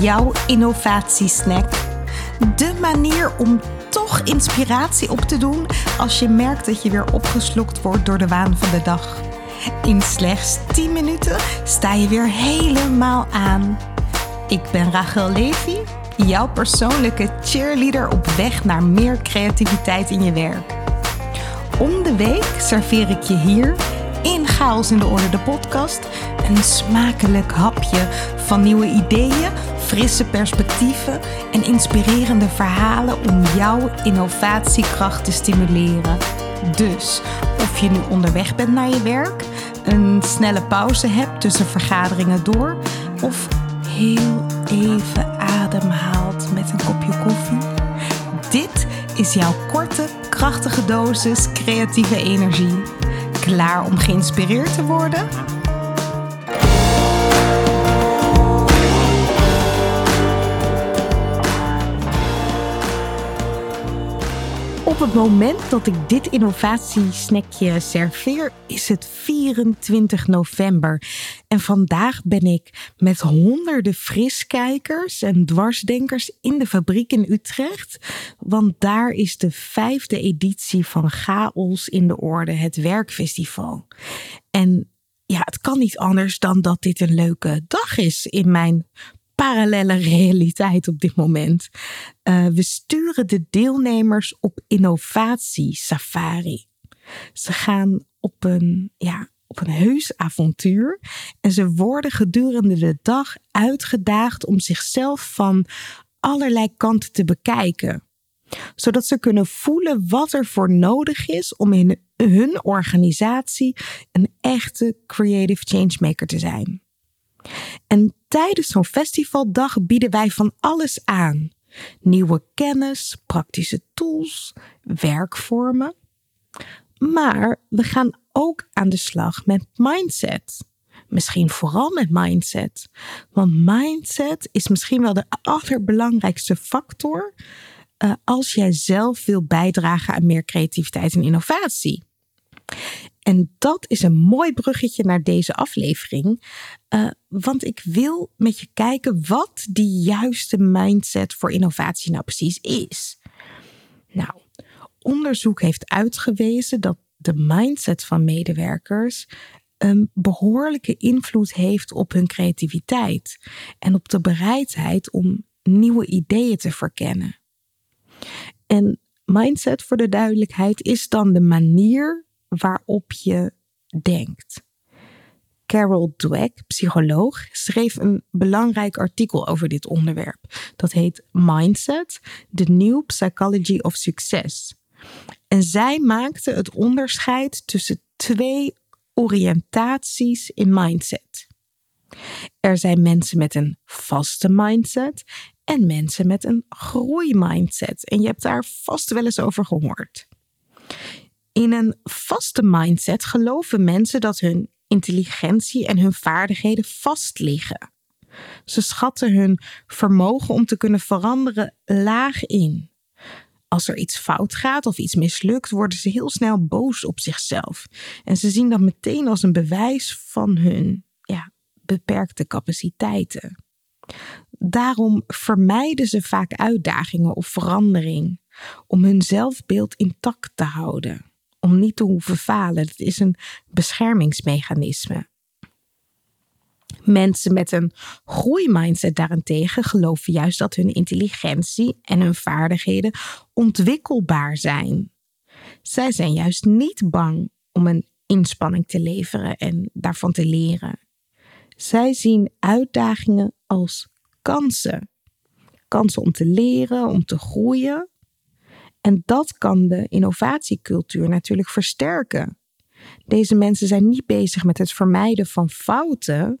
jouw innovatiesnack. De manier om toch inspiratie op te doen als je merkt dat je weer opgeslokt wordt door de waan van de dag. In slechts 10 minuten sta je weer helemaal aan. Ik ben Rachel Levy, jouw persoonlijke cheerleader op weg naar meer creativiteit in je werk. Om de week serveer ik je hier in Chaos in de Orde, de podcast, een smakelijk hapje van nieuwe ideeën, frisse perspectieven en inspirerende verhalen om jouw innovatiekracht te stimuleren. Dus of je nu onderweg bent naar je werk, een snelle pauze hebt tussen vergaderingen door of heel even ademhaalt met een kopje koffie. Dit is jouw korte, krachtige dosis creatieve energie. Klaar om geïnspireerd te worden? Het moment dat ik dit innovatiesnackje serveer, is het 24 november. En vandaag ben ik met honderden friskijkers en dwarsdenkers in de fabriek in Utrecht. Want daar is de vijfde editie van Chaos in de Orde, het werkfestival. En ja, het kan niet anders dan dat dit een leuke dag is in mijn parallele realiteit op dit moment. Uh, we sturen de deelnemers op innovatie safari. Ze gaan op een, ja, op een heus avontuur en ze worden gedurende de dag uitgedaagd om zichzelf van allerlei kanten te bekijken zodat ze kunnen voelen wat er voor nodig is om in hun organisatie een echte creative changemaker te zijn. En tijdens zo'n festivaldag bieden wij van alles aan. Nieuwe kennis, praktische tools, werkvormen. Maar we gaan ook aan de slag met mindset. Misschien vooral met mindset. Want mindset is misschien wel de allerbelangrijkste factor uh, als jij zelf wil bijdragen aan meer creativiteit en innovatie. En dat is een mooi bruggetje naar deze aflevering. Uh, want ik wil met je kijken wat die juiste mindset voor innovatie nou precies is. Nou, onderzoek heeft uitgewezen dat de mindset van medewerkers een behoorlijke invloed heeft op hun creativiteit en op de bereidheid om nieuwe ideeën te verkennen. En mindset, voor de duidelijkheid, is dan de manier waarop je denkt. Carol Dweck, psycholoog, schreef een belangrijk artikel over dit onderwerp. Dat heet Mindset: The New Psychology of Success. En zij maakte het onderscheid tussen twee oriëntaties in mindset. Er zijn mensen met een vaste mindset en mensen met een groeimindset. En je hebt daar vast wel eens over gehoord. In een vaste mindset geloven mensen dat hun intelligentie en hun vaardigheden vast liggen. Ze schatten hun vermogen om te kunnen veranderen laag in. Als er iets fout gaat of iets mislukt, worden ze heel snel boos op zichzelf. En ze zien dat meteen als een bewijs van hun ja, beperkte capaciteiten. Daarom vermijden ze vaak uitdagingen of verandering om hun zelfbeeld intact te houden, om niet te hoeven falen. Dat is een beschermingsmechanisme. Mensen met een groeimindset daarentegen geloven juist dat hun intelligentie en hun vaardigheden ontwikkelbaar zijn. Zij zijn juist niet bang om een inspanning te leveren en daarvan te leren. Zij zien uitdagingen als kansen. Kansen om te leren, om te groeien. En dat kan de innovatiecultuur natuurlijk versterken. Deze mensen zijn niet bezig met het vermijden van fouten,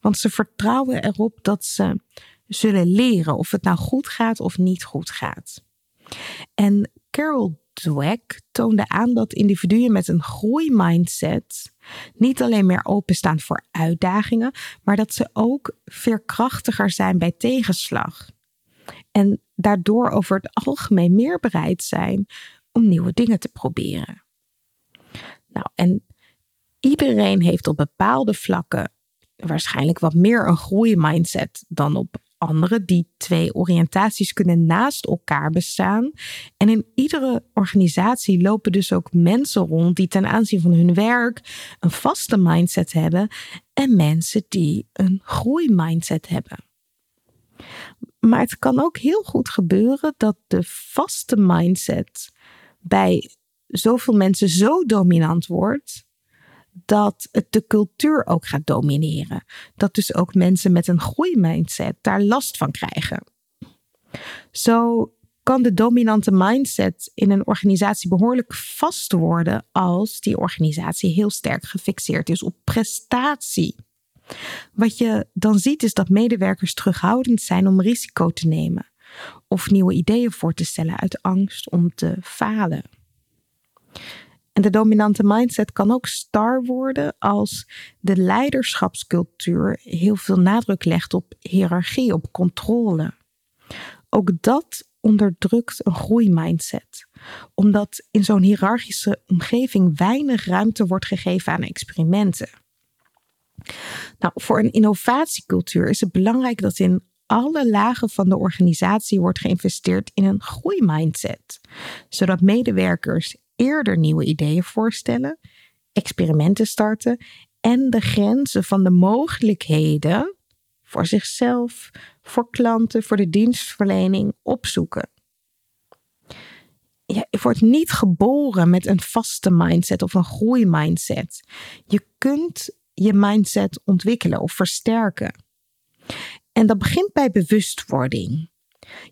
want ze vertrouwen erop dat ze zullen leren of het nou goed gaat of niet goed gaat. En Carol Dweck toonde aan dat individuen met een groeimindset niet alleen meer openstaan voor uitdagingen, maar dat ze ook veerkrachtiger zijn bij tegenslag. En daardoor over het algemeen meer bereid zijn om nieuwe dingen te proberen. Nou, en iedereen heeft op bepaalde vlakken waarschijnlijk wat meer een groeimindset dan op andere, die twee oriëntaties kunnen naast elkaar bestaan. En in iedere organisatie lopen dus ook mensen rond die ten aanzien van hun werk een vaste mindset hebben en mensen die een groeimindset hebben. Maar het kan ook heel goed gebeuren dat de vaste mindset bij zoveel mensen zo dominant wordt dat het de cultuur ook gaat domineren. Dat dus ook mensen met een groeimindset daar last van krijgen. Zo kan de dominante mindset in een organisatie behoorlijk vast worden als die organisatie heel sterk gefixeerd is op prestatie. Wat je dan ziet is dat medewerkers terughoudend zijn om risico te nemen of nieuwe ideeën voor te stellen uit angst om te falen. En de dominante mindset kan ook star worden als de leiderschapscultuur heel veel nadruk legt op hiërarchie, op controle. Ook dat onderdrukt een groeimindset, omdat in zo'n hiërarchische omgeving weinig ruimte wordt gegeven aan experimenten. Nou, voor een innovatiecultuur is het belangrijk dat in alle lagen van de organisatie wordt geïnvesteerd in een groeimindset, zodat medewerkers eerder nieuwe ideeën voorstellen, experimenten starten en de grenzen van de mogelijkheden voor zichzelf, voor klanten, voor de dienstverlening opzoeken. Je wordt niet geboren met een vaste mindset of een groeimindset. Je kunt je mindset ontwikkelen of versterken. En dat begint bij bewustwording.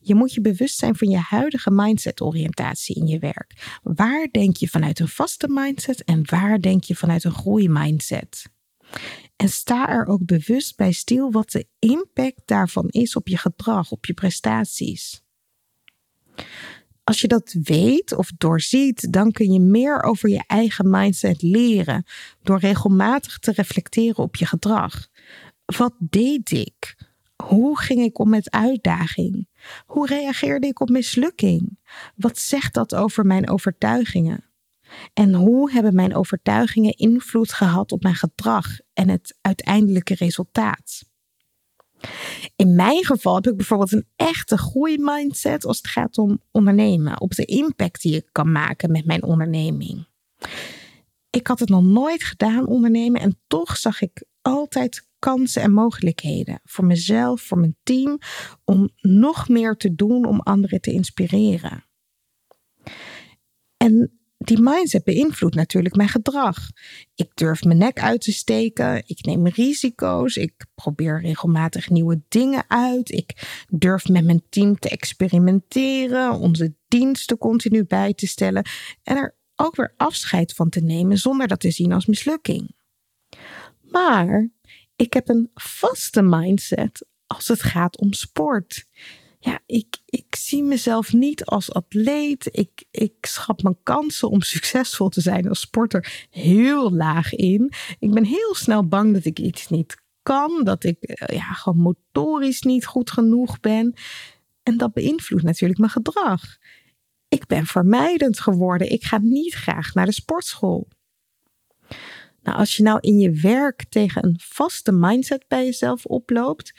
Je moet je bewust zijn van je huidige mindset-oriëntatie in je werk. Waar denk je vanuit een vaste mindset en waar denk je vanuit een groeimindset? En sta er ook bewust bij stil wat de impact daarvan is op je gedrag, op je prestaties. Als je dat weet of doorziet, dan kun je meer over je eigen mindset leren door regelmatig te reflecteren op je gedrag. Wat deed ik? Hoe ging ik om met uitdaging? Hoe reageerde ik op mislukking? Wat zegt dat over mijn overtuigingen? En hoe hebben mijn overtuigingen invloed gehad op mijn gedrag en het uiteindelijke resultaat? In mijn geval heb ik bijvoorbeeld een echte groeimindset als het gaat om ondernemen, op de impact die ik kan maken met mijn onderneming. Ik had het nog nooit gedaan ondernemen en toch zag ik altijd kansen en mogelijkheden voor mezelf, voor mijn team, om nog meer te doen om anderen te inspireren. En die mindset beïnvloedt natuurlijk mijn gedrag. Ik durf mijn nek uit te steken, ik neem risico's, ik probeer regelmatig nieuwe dingen uit, ik durf met mijn team te experimenteren, onze diensten continu bij te stellen en er ook weer afscheid van te nemen zonder dat te zien als mislukking. Maar ik heb een vaste mindset als het gaat om sport. Ja, ik, ik zie mezelf niet als atleet. Ik, ik schat mijn kansen om succesvol te zijn als sporter heel laag in. Ik ben heel snel bang dat ik iets niet kan, dat ik eh, ja, gewoon motorisch niet goed genoeg ben. En dat beïnvloedt natuurlijk mijn gedrag. Ik ben vermijdend geworden. Ik ga niet graag naar de sportschool. Nou, als je nou in je werk tegen een vaste mindset bij jezelf oploopt,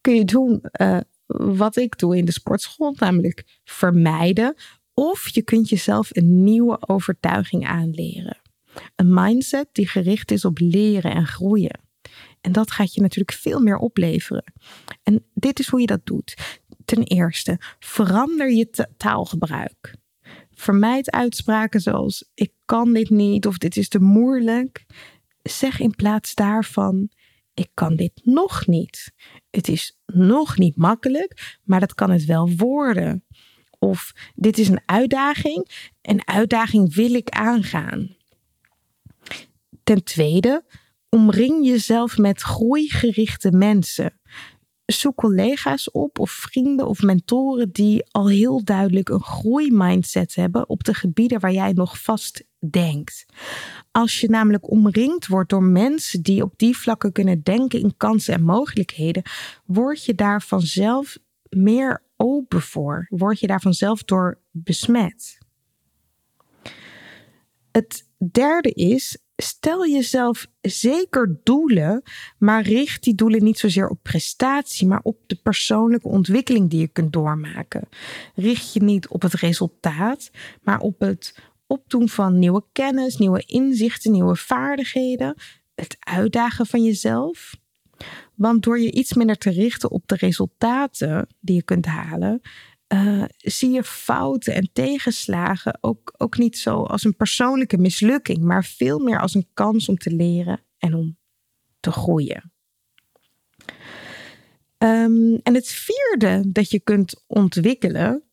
kun je doen uh, wat ik doe in de sportschool, namelijk vermijden. Of je kunt jezelf een nieuwe overtuiging aanleren. Een mindset die gericht is op leren en groeien. En dat gaat je natuurlijk veel meer opleveren. En dit is hoe je dat doet. Ten eerste, verander je taalgebruik. Vermijd uitspraken zoals ik kan dit niet of dit is te moeilijk. Zeg in plaats daarvan ik kan dit nog niet. Het is nog niet makkelijk, maar dat kan het wel worden. Of dit is een uitdaging, een uitdaging wil ik aangaan. Ten tweede, omring jezelf met groeigerichte mensen zoek collega's op of vrienden of mentoren die al heel duidelijk een groeimindset hebben op de gebieden waar jij nog vast denkt. Als je namelijk omringd wordt door mensen die op die vlakken kunnen denken in kansen en mogelijkheden, word je daar vanzelf meer open voor. Word je daar vanzelf door besmet. Het derde is, stel jezelf zeker doelen, maar richt die doelen niet zozeer op prestatie, maar op de persoonlijke ontwikkeling die je kunt doormaken. Richt je niet op het resultaat, maar op het opdoen van nieuwe kennis, nieuwe inzichten, nieuwe vaardigheden, het uitdagen van jezelf. Want door je iets minder te richten op de resultaten die je kunt halen, uh, zie je fouten en tegenslagen ook, ook niet zo als een persoonlijke mislukking, maar veel meer als een kans om te leren en om te groeien. Um, en het vierde dat je kunt ontwikkelen,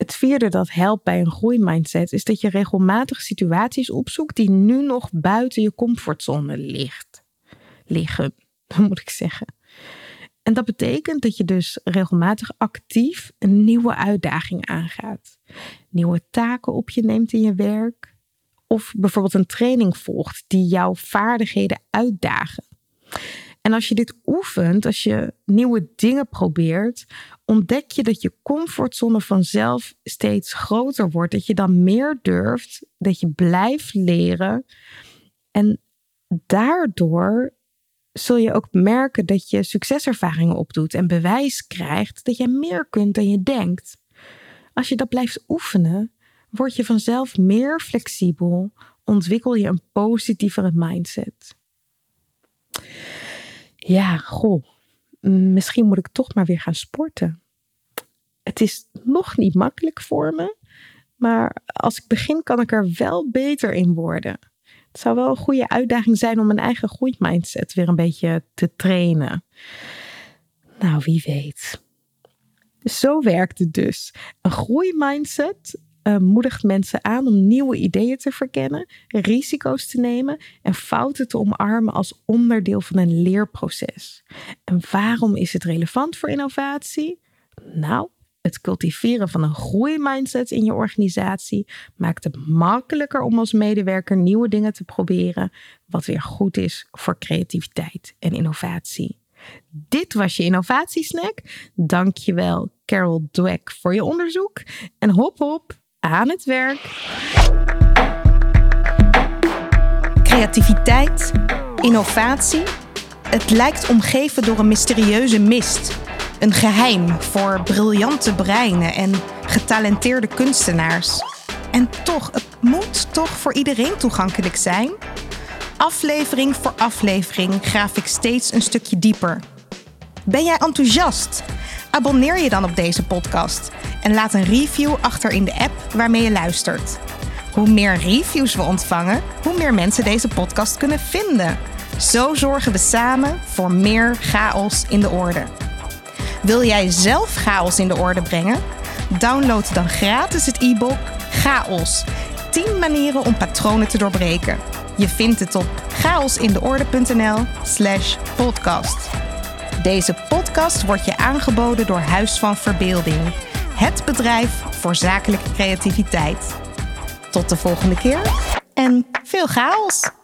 het vierde dat helpt bij een groeimindset, is dat je regelmatig situaties opzoekt die nu nog buiten je comfortzone ligt, liggen, moet ik zeggen. En dat betekent dat je dus regelmatig actief een nieuwe uitdaging aangaat. Nieuwe taken op je neemt in je werk. Of bijvoorbeeld een training volgt die jouw vaardigheden uitdagen. En als je dit oefent, als je nieuwe dingen probeert, ontdek je dat je comfortzone vanzelf steeds groter wordt. Dat je dan meer durft, dat je blijft leren. En daardoor zul je ook merken dat je succeservaringen opdoet en bewijs krijgt dat je meer kunt dan je denkt. Als je dat blijft oefenen, word je vanzelf meer flexibel, ontwikkel je een positievere mindset. Ja, goh, misschien moet ik toch maar weer gaan sporten. Het is nog niet makkelijk voor me, maar als ik begin kan ik er wel beter in worden. Het zou wel een goede uitdaging zijn om mijn eigen groeimindset weer een beetje te trainen. Nou, wie weet. Zo werkt het dus. Een groeimindset uh, moedigt mensen aan om nieuwe ideeën te verkennen, risico's te nemen en fouten te omarmen als onderdeel van een leerproces. En waarom is het relevant voor innovatie? Nou, het cultiveren van een groeimindset in je organisatie maakt het makkelijker om als medewerker nieuwe dingen te proberen, wat weer goed is voor creativiteit en innovatie. Dit was je innovatiesnack. Dankjewel Carol Dweck voor je onderzoek en hop hop aan het werk. Creativiteit, innovatie. Het lijkt omgeven door een mysterieuze mist. Een geheim voor briljante breinen en getalenteerde kunstenaars. En toch, het moet toch voor iedereen toegankelijk zijn? Aflevering voor aflevering graaf ik steeds een stukje dieper. Ben jij enthousiast? Abonneer je dan op deze podcast en laat een review achter in de app waarmee je luistert. Hoe meer reviews we ontvangen, hoe meer mensen deze podcast kunnen vinden. Zo zorgen we samen voor meer chaos in de orde. Wil jij zelf chaos in de orde brengen? Download dan gratis het e-book Chaos. 10 manieren om patronen te doorbreken. Je vindt het op chaosindeorde.nl/slash podcast. Deze podcast wordt je aangeboden door Huis van Verbeelding, het bedrijf voor zakelijke creativiteit. Tot de volgende keer en veel chaos!